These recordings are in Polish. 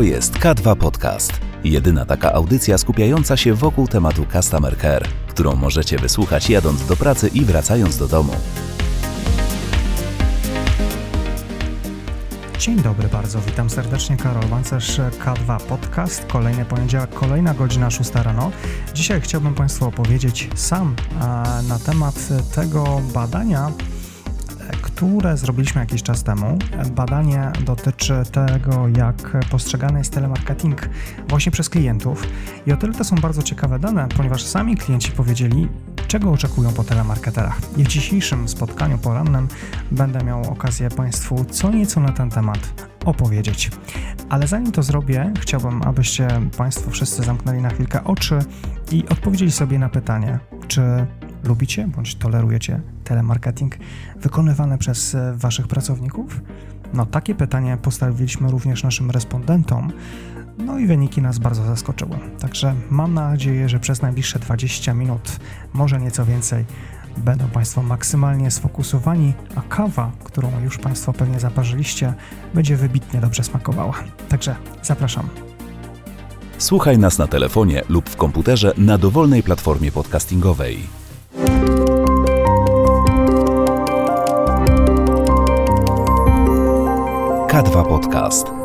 To jest K2 Podcast. Jedyna taka audycja skupiająca się wokół tematu Customer Care, którą możecie wysłuchać jadąc do pracy i wracając do domu. Dzień dobry bardzo, witam serdecznie Karol Bancerz, K2 Podcast, kolejny poniedziałek, kolejna godzina 6 rano. Dzisiaj chciałbym Państwu opowiedzieć sam na temat tego badania, które zrobiliśmy jakiś czas temu. Badanie dotyczy tego, jak postrzegany jest telemarketing właśnie przez klientów. I o tyle to są bardzo ciekawe dane, ponieważ sami klienci powiedzieli, czego oczekują po telemarketerach. I w dzisiejszym spotkaniu porannym będę miał okazję Państwu co nieco na ten temat opowiedzieć. Ale zanim to zrobię, chciałbym, abyście Państwo wszyscy zamknęli na chwilkę oczy i odpowiedzieli sobie na pytanie, czy lubicie bądź tolerujecie telemarketing wykonywany przez e, Waszych pracowników? No, takie pytanie postawiliśmy również naszym respondentom. No i wyniki nas bardzo zaskoczyły. Także mam nadzieję, że przez najbliższe 20 minut, może nieco więcej, będą Państwo maksymalnie sfokusowani, a kawa, którą już Państwo pewnie zaparzyliście, będzie wybitnie dobrze smakowała. Także zapraszam. Słuchaj nas na telefonie lub w komputerze na dowolnej platformie podcastingowej. K2 Podcast.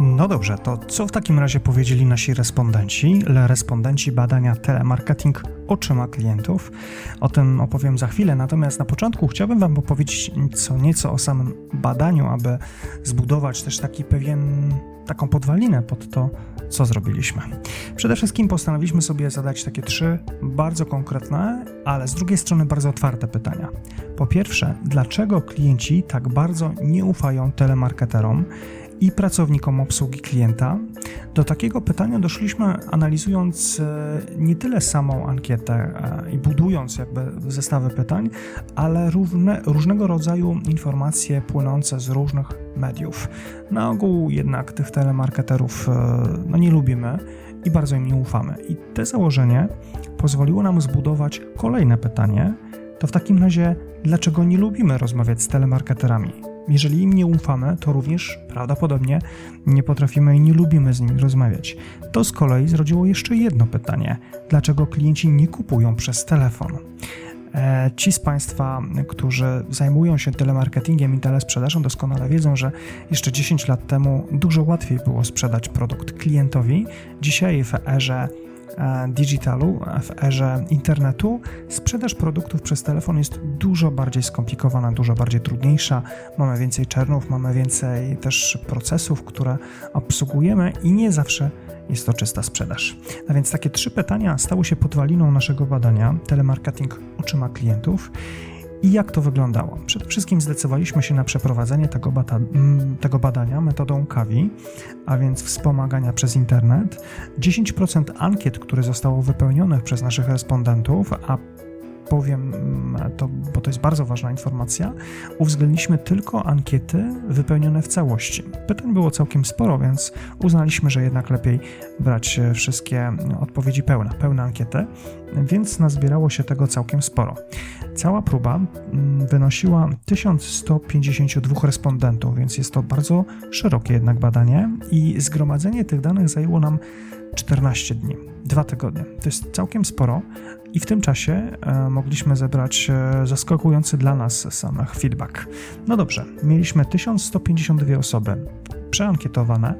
No dobrze, to co w takim razie powiedzieli nasi respondenci, respondenci badania telemarketing oczyma klientów? O tym opowiem za chwilę, natomiast na początku chciałbym Wam opowiedzieć co nieco o samym badaniu, aby zbudować też taki pewien, taką podwalinę pod to, co zrobiliśmy. Przede wszystkim postanowiliśmy sobie zadać takie trzy bardzo konkretne, ale z drugiej strony bardzo otwarte pytania. Po pierwsze, dlaczego klienci tak bardzo nie ufają telemarketerom i pracownikom obsługi klienta? Do takiego pytania doszliśmy analizując e, nie tyle samą ankietę e, i budując jakby zestawy pytań, ale równe, różnego rodzaju informacje płynące z różnych mediów. Na ogół jednak tych telemarketerów e, no, nie lubimy i bardzo im nie ufamy. I te założenie pozwoliło nam zbudować kolejne pytanie. To w takim razie, dlaczego nie lubimy rozmawiać z telemarketerami? Jeżeli im nie ufamy, to również prawdopodobnie nie potrafimy i nie lubimy z nimi rozmawiać. To z kolei zrodziło jeszcze jedno pytanie: dlaczego klienci nie kupują przez telefon? E, ci z Państwa, którzy zajmują się telemarketingiem i telesprzedażą, doskonale wiedzą, że jeszcze 10 lat temu dużo łatwiej było sprzedać produkt klientowi. Dzisiaj w erze digitalu, w erze internetu, sprzedaż produktów przez telefon jest dużo bardziej skomplikowana, dużo bardziej trudniejsza. Mamy więcej czernów, mamy więcej też procesów, które obsługujemy i nie zawsze jest to czysta sprzedaż. A więc takie trzy pytania stały się podwaliną naszego badania telemarketing oczyma klientów. I jak to wyglądało? Przede wszystkim zdecydowaliśmy się na przeprowadzenie tego, bata, tego badania metodą KAWI, a więc wspomagania przez internet. 10% ankiet, które zostało wypełnionych przez naszych respondentów, a powiem mm, to, bo to jest bardzo ważna informacja, uwzględniliśmy tylko ankiety wypełnione w całości. Pytań było całkiem sporo, więc uznaliśmy, że jednak lepiej brać wszystkie odpowiedzi pełne, pełne ankiety, więc nazbierało się tego całkiem sporo. Cała próba mm, wynosiła 1152 respondentów, więc jest to bardzo szerokie jednak badanie i zgromadzenie tych danych zajęło nam 14 dni, dwa tygodnie. To jest całkiem sporo i w tym czasie e, mogliśmy zebrać e, zaskakujący dla nas samych feedback. No dobrze, mieliśmy 1152 osoby przeankietowane.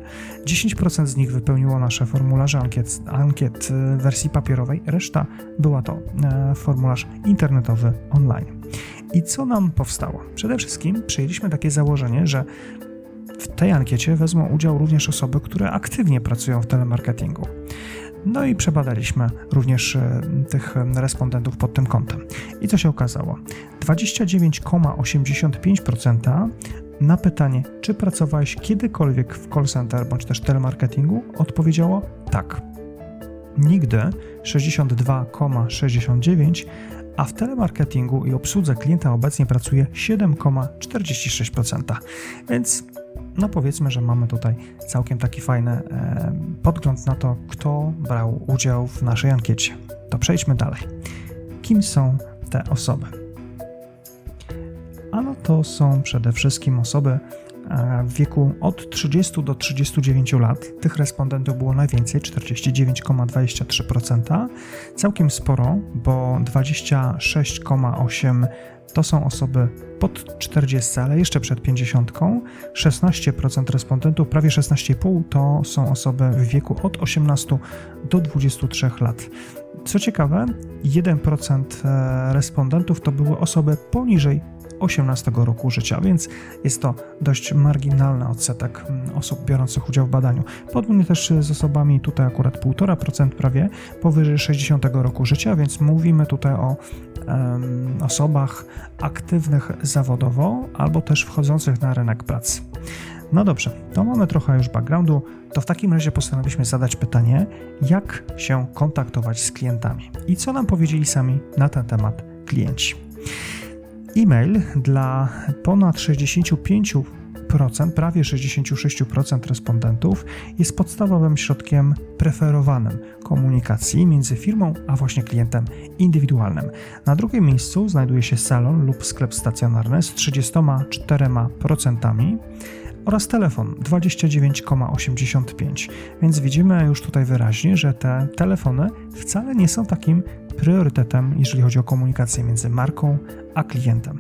10% z nich wypełniło nasze formularze ankiet, ankiet w wersji papierowej, reszta była to e, formularz internetowy online. I co nam powstało? Przede wszystkim przyjęliśmy takie założenie, że w tej ankiecie wezmą udział również osoby, które aktywnie pracują w telemarketingu. No i przebadaliśmy również e, tych respondentów pod tym kątem. I co się okazało? 29,85% na pytanie, czy pracowałeś kiedykolwiek w call center bądź też telemarketingu, odpowiedziało tak. Nigdy 62,69%, a w telemarketingu i obsłudze klienta obecnie pracuje 7,46%. Więc no powiedzmy, że mamy tutaj całkiem taki fajny e, podgląd na to, kto brał udział w naszej ankiecie. To przejdźmy dalej. Kim są te osoby? To są przede wszystkim osoby e, w wieku od 30 do 39 lat. Tych respondentów było najwięcej 49,23%. Całkiem sporo, bo 26,8% to są osoby pod 40, ale jeszcze przed 50. 16% respondentów, prawie 16,5% to są osoby w wieku od 18 do 23 lat. Co ciekawe, 1% e, respondentów to były osoby poniżej 18 roku życia, więc jest to dość marginalny odsetek mm, osób biorących udział w badaniu. Podobnie też z osobami tutaj akurat 1,5% prawie powyżej 60 roku życia, więc mówimy tutaj o um, osobach aktywnych zawodowo albo też wchodzących na rynek pracy. No dobrze, to mamy trochę już backgroundu, to w takim razie postanowiliśmy zadać pytanie, jak się kontaktować z klientami i co nam powiedzieli sami na ten temat klienci. E-mail dla ponad 65%, prawie 66% respondentów jest podstawowym środkiem preferowanym komunikacji między firmą a właśnie klientem indywidualnym. Na drugim miejscu znajduje się salon lub sklep stacjonarny z 34% oraz telefon 29,85. Więc widzimy już tutaj wyraźnie, że te telefony wcale nie są takim priorytetem, jeżeli chodzi o komunikację między marką a klientem.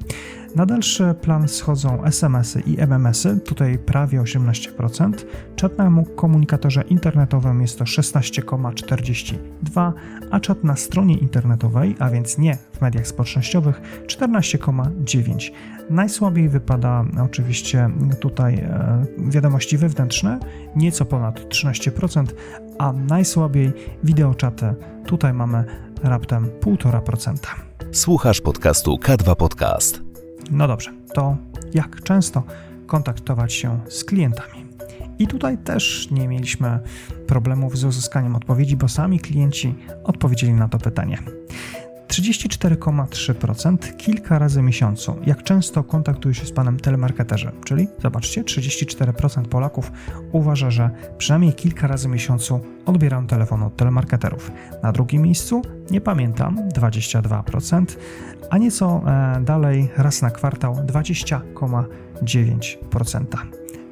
Na dalszy plan schodzą SMS-y i MMS-y, tutaj prawie 18%. Czat na komunikatorze internetowym jest to 16,42%, a czat na stronie internetowej, a więc nie w mediach społecznościowych, 14,9%. Najsłabiej wypada oczywiście tutaj e, wiadomości wewnętrzne, nieco ponad 13%, a najsłabiej wideoczaty, tutaj mamy raptem 1,5%. Słuchasz podcastu K2 Podcast. No dobrze, to jak często kontaktować się z klientami? I tutaj też nie mieliśmy problemów z uzyskaniem odpowiedzi, bo sami klienci odpowiedzieli na to pytanie. 34,3% kilka razy w miesiącu. Jak często kontaktuje się z panem telemarketerzy? Czyli zobaczcie, 34% Polaków uważa, że przynajmniej kilka razy w miesiącu odbieram telefon od telemarketerów. Na drugim miejscu, nie pamiętam, 22%, a nieco e, dalej raz na kwartał 20,9%.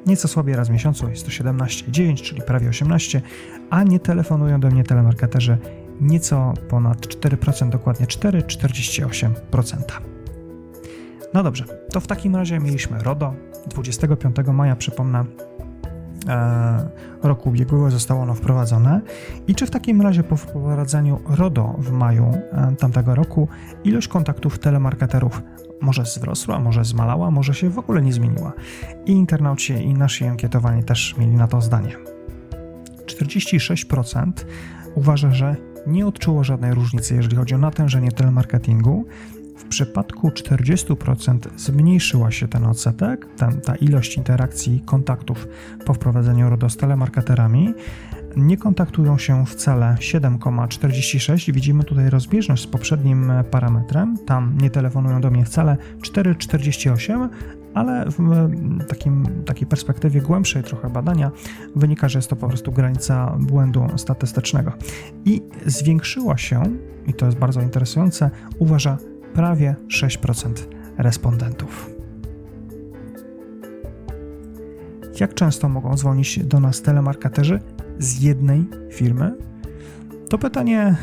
Nieco słabiej raz w miesiącu jest to 17,9, czyli prawie 18, a nie telefonują do mnie telemarketerzy nieco ponad 4%, dokładnie 4,48%. No dobrze, to w takim razie mieliśmy RODO. 25 maja, przypomnę, e, roku ubiegłego zostało ono wprowadzone. I czy w takim razie po wprowadzeniu RODO w maju e, tamtego roku ilość kontaktów telemarketerów może wzrosła, może zmalała, może się w ogóle nie zmieniła? I internauci i nasi ankietowani też mieli na to zdanie. 46% uważa, że nie odczuło żadnej różnicy, jeżeli chodzi o natężenie telemarketingu. W przypadku 40% zmniejszyła się ten odsetek, ten, ta ilość interakcji, kontaktów po wprowadzeniu RODO z telemarketerami. Nie kontaktują się wcale 7,46 widzimy tutaj rozbieżność z poprzednim parametrem. Tam nie telefonują do mnie wcale 4,48, ale w takim, takiej perspektywie głębszej trochę badania wynika, że jest to po prostu granica błędu statystycznego. I zwiększyła się, i to jest bardzo interesujące, uważa prawie 6% respondentów. Jak często mogą dzwonić do nas telemarketerzy z jednej firmy? To pytanie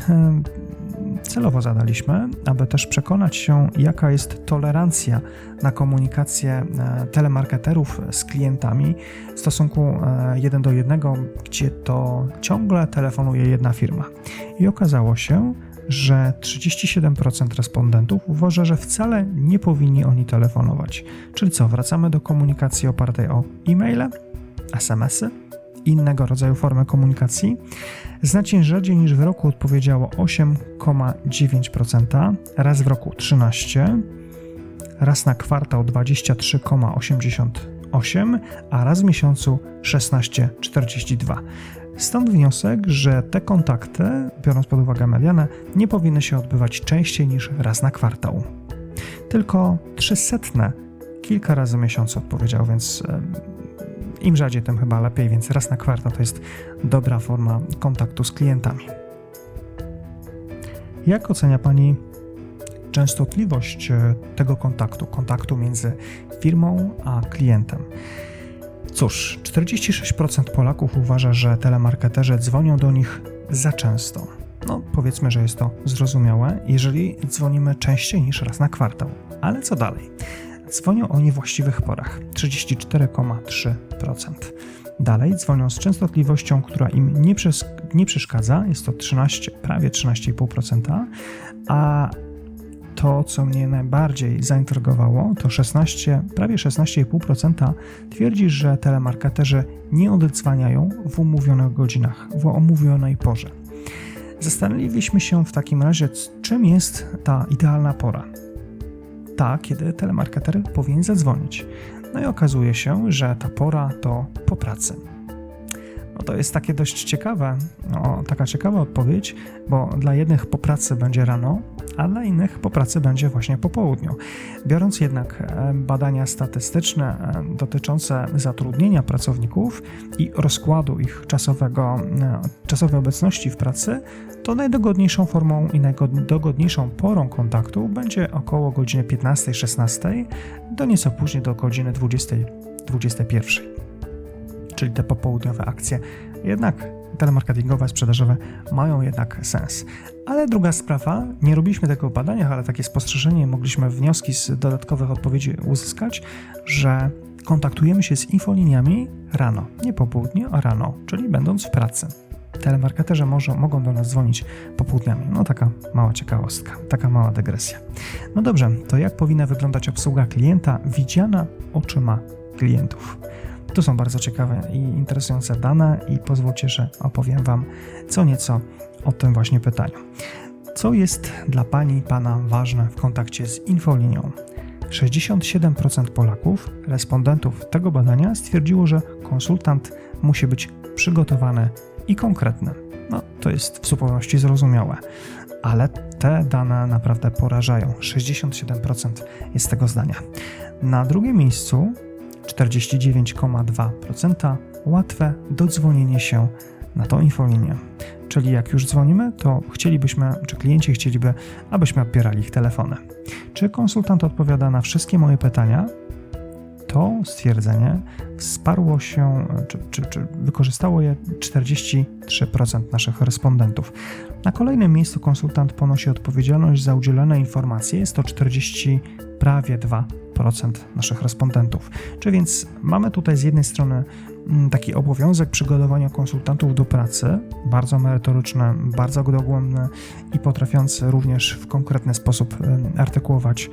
celowo zadaliśmy, aby też przekonać się, jaka jest tolerancja na komunikację e, telemarketerów z klientami w stosunku 1 e, do 1, gdzie to ciągle telefonuje jedna firma. I okazało się, że 37% respondentów uważa, że wcale nie powinni oni telefonować. Czyli co, wracamy do komunikacji opartej o e-maile, SMS-y, innego rodzaju formy komunikacji. Znacznie rzadziej niż w roku odpowiedziało 8,9%, raz w roku 13%, raz na kwartał 23,88%, a raz w miesiącu 16,42%. Stąd wniosek, że te kontakty, biorąc pod uwagę medianę, nie powinny się odbywać częściej niż raz na kwartał. Tylko 300 kilka razy w miesiącu odpowiedział, więc im rzadziej, tym chyba lepiej, więc raz na kwartał to jest dobra forma kontaktu z klientami. Jak ocenia Pani częstotliwość e, tego kontaktu, kontaktu między firmą a klientem? Cóż, 46% Polaków uważa, że telemarketerzy dzwonią do nich za często. No, powiedzmy, że jest to zrozumiałe, jeżeli dzwonimy częściej niż raz na kwartał. Ale co dalej? Dzwonią o niewłaściwych porach 34,3%. Dalej dzwonią z częstotliwością, która im nie, przes- nie przeszkadza, jest to 13, prawie 13,5%, a to, co mnie najbardziej zaintrygowało, to 16, prawie 16,5% twierdzi, że telemarketerzy nie oddzwaniają w umówionych godzinach, w omówionej porze. Zastanowiliśmy się w takim razie, czym jest ta idealna pora. Ta, kiedy telemarketer powinien zadzwonić. No i okazuje się, że ta pora to po pracy. No to jest takie dość ciekawe, no, taka ciekawa odpowiedź, bo dla jednych po pracy będzie rano, a dla innych po pracy będzie właśnie po południu. Biorąc jednak e, badania statystyczne e, dotyczące zatrudnienia pracowników i rozkładu ich czasowego, e, czasowej obecności w pracy, to najdogodniejszą formą i najdogodniejszą porą kontaktu będzie około godziny 15-16 do nieco później do godziny 20-21, czyli te popołudniowe akcje. Jednak telemarketingowe, sprzedażowe mają jednak sens. Ale druga sprawa, nie robiliśmy tego w badaniach, ale takie spostrzeżenie mogliśmy wnioski z dodatkowych odpowiedzi uzyskać, że kontaktujemy się z infoliniami rano, nie po południu, a rano, czyli będąc w pracy. Telemarketerzy może, mogą do nas dzwonić popołudniami. No taka mała ciekawostka, taka mała dygresja. No dobrze, to jak powinna wyglądać obsługa klienta widziana oczyma klientów? To są bardzo ciekawe i interesujące dane i pozwólcie, że opowiem Wam co nieco o tym właśnie pytaniu. Co jest dla Pani i Pana ważne w kontakcie z infolinią? 67% Polaków, respondentów tego badania, stwierdziło, że konsultant musi być przygotowany i konkretny. No, to jest w zupełności zrozumiałe, ale te dane naprawdę porażają. 67% jest tego zdania. Na drugim miejscu 49,2% łatwe dodzwonienie się na tą infolinię. Czyli jak już dzwonimy, to chcielibyśmy, czy klienci chcieliby, abyśmy odbierali ich telefony. Czy konsultant odpowiada na wszystkie moje pytania? To stwierdzenie wsparło się, czy, czy, czy wykorzystało je 43% naszych respondentów. Na kolejnym miejscu konsultant ponosi odpowiedzialność za udzielone informacje, jest to 40 prawie 2% naszych respondentów. Czy więc mamy tutaj z jednej strony mm, taki obowiązek przygotowania konsultantów do pracy, bardzo merytoryczny, bardzo dogłębny i potrafiący również w konkretny sposób artykułować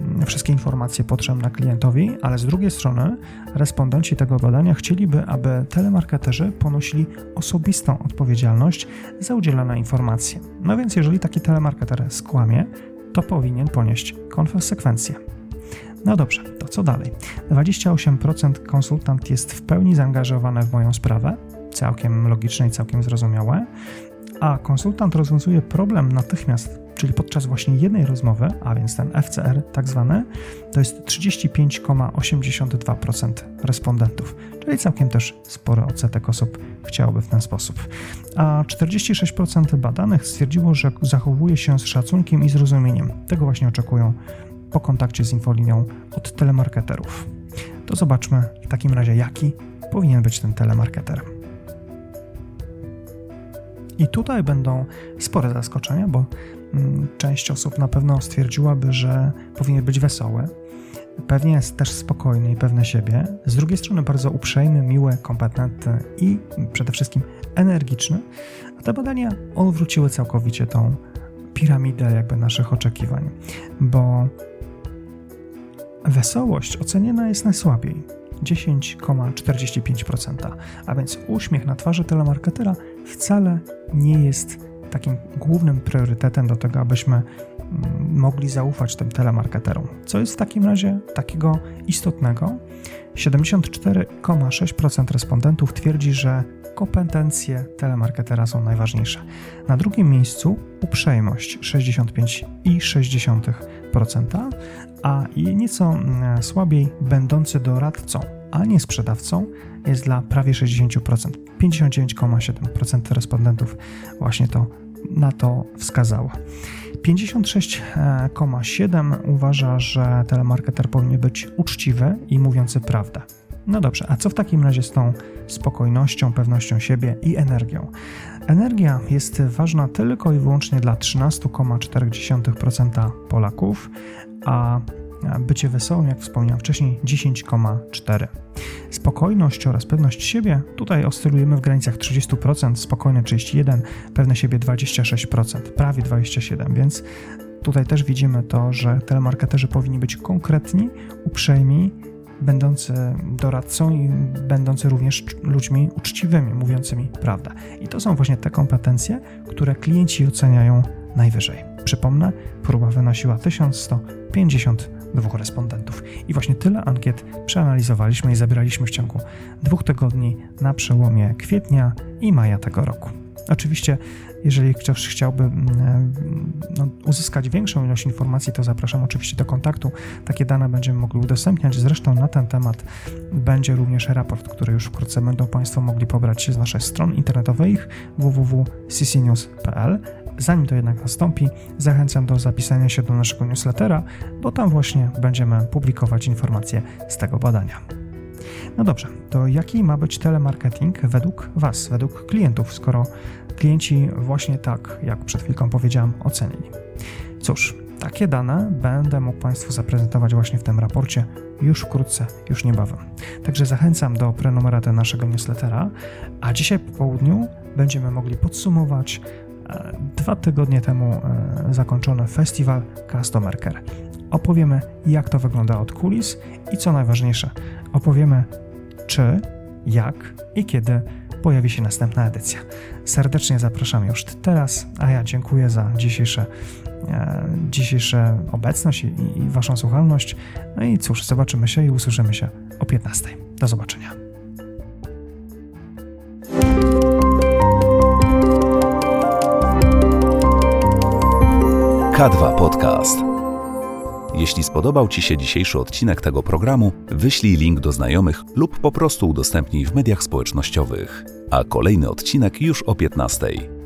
mm, wszystkie informacje potrzebne klientowi, ale z drugiej strony respondenci tego badania chcieliby, aby telemarketerzy ponosili osobistą odpowiedzialność za udzielone informacje. No więc jeżeli taki telemarketer skłamie, to powinien ponieść konsekwencje. No dobrze, to co dalej? 28% konsultant jest w pełni zaangażowany w moją sprawę, całkiem logiczne i całkiem zrozumiałe, a konsultant rozwiązuje problem natychmiast, czyli podczas właśnie jednej rozmowy, a więc ten FCR tak zwany, to jest 35,82% respondentów, czyli całkiem też spory odsetek osób chciałoby w ten sposób. A 46% badanych stwierdziło, że zachowuje się z szacunkiem i zrozumieniem. Tego właśnie oczekują po kontakcie z infolinią od telemarketerów. To zobaczmy w takim razie, jaki powinien być ten telemarketer. I tutaj będą spore zaskoczenia, bo mm, część osób na pewno stwierdziłaby, że powinien być wesoły, pewnie jest też spokojny i pewny siebie, z drugiej strony bardzo uprzejmy, miły, kompetentny i przede wszystkim energiczny, a te badania odwróciły całkowicie tą piramidę jakby naszych oczekiwań, bo wesołość oceniana jest najsłabiej. 10,45%, a więc uśmiech na twarzy telemarketera wcale nie jest takim głównym priorytetem do tego, abyśmy mogli zaufać tym telemarketerom. Co jest w takim razie takiego istotnego? 74,6% respondentów twierdzi, że kompetencje telemarketera są najważniejsze. Na drugim miejscu uprzejmość 65,6%, a nieco mm, słabiej będący doradcą, a nie sprzedawcą jest dla prawie 60%. 59,7% respondentów właśnie to na to wskazało. 56,7 uważa, że telemarketer powinien być uczciwy i mówiący prawdę. No dobrze, a co w takim razie z tą spokojnością, pewnością siebie i energią? Energia jest ważna tylko i wyłącznie dla 13,4% Polaków, a bycie wesołym, jak wspomniałem wcześniej, 10,4%. Spokojność oraz pewność siebie, tutaj oscylujemy w granicach 30%, spokojne 31%, pewne siebie 26%, prawie 27%, więc tutaj też widzimy to, że telemarketerzy powinni być konkretni, uprzejmi, będący doradcą i będący również ludźmi uczciwymi, mówiącymi prawdę. I to są właśnie te kompetencje, które klienci oceniają najwyżej. Przypomnę, próba wynosiła 1152 respondentów. I właśnie tyle ankiet przeanalizowaliśmy i zabieraliśmy w ciągu dwóch tygodni na przełomie kwietnia i maja tego roku. Oczywiście, jeżeli ktoś chciałby mm, e, no, uzyskać większą ilość informacji, to zapraszam oczywiście do kontaktu. Takie dane będziemy mogli udostępniać. Zresztą na ten temat będzie również raport, który już wkrótce będą Państwo mogli pobrać z naszej stron internetowych www.ccnews.pl. Zanim to jednak nastąpi, zachęcam do zapisania się do naszego newslettera, bo tam właśnie będziemy publikować informacje z tego badania. No dobrze, to jaki ma być telemarketing według Was, według klientów, skoro klienci właśnie tak, jak przed chwilką powiedziałem, ocenili? Cóż, takie dane będę mógł Państwu zaprezentować właśnie w tym raporcie już wkrótce, już niebawem. Także zachęcam do prenumeraty naszego newslettera, a dzisiaj po południu będziemy mogli podsumować e, dwa tygodnie temu e, zakończony festiwal Customer Care. Opowiemy, jak to wygląda od kulis i co najważniejsze, opowiemy, czy, jak i kiedy pojawi się następna edycja. Serdecznie zapraszam już teraz, a ja dziękuję za dzisiejsze, e, dzisiejsze obecność i, i Waszą słuchalność. No i cóż, zobaczymy się i usłyszymy się o 15. Do zobaczenia. K2 Podcast. Jeśli spodobał Ci się dzisiejszy odcinek tego programu, wyślij link do znajomych lub po prostu udostępnij w mediach społecznościowych. A kolejny odcinek już o 15.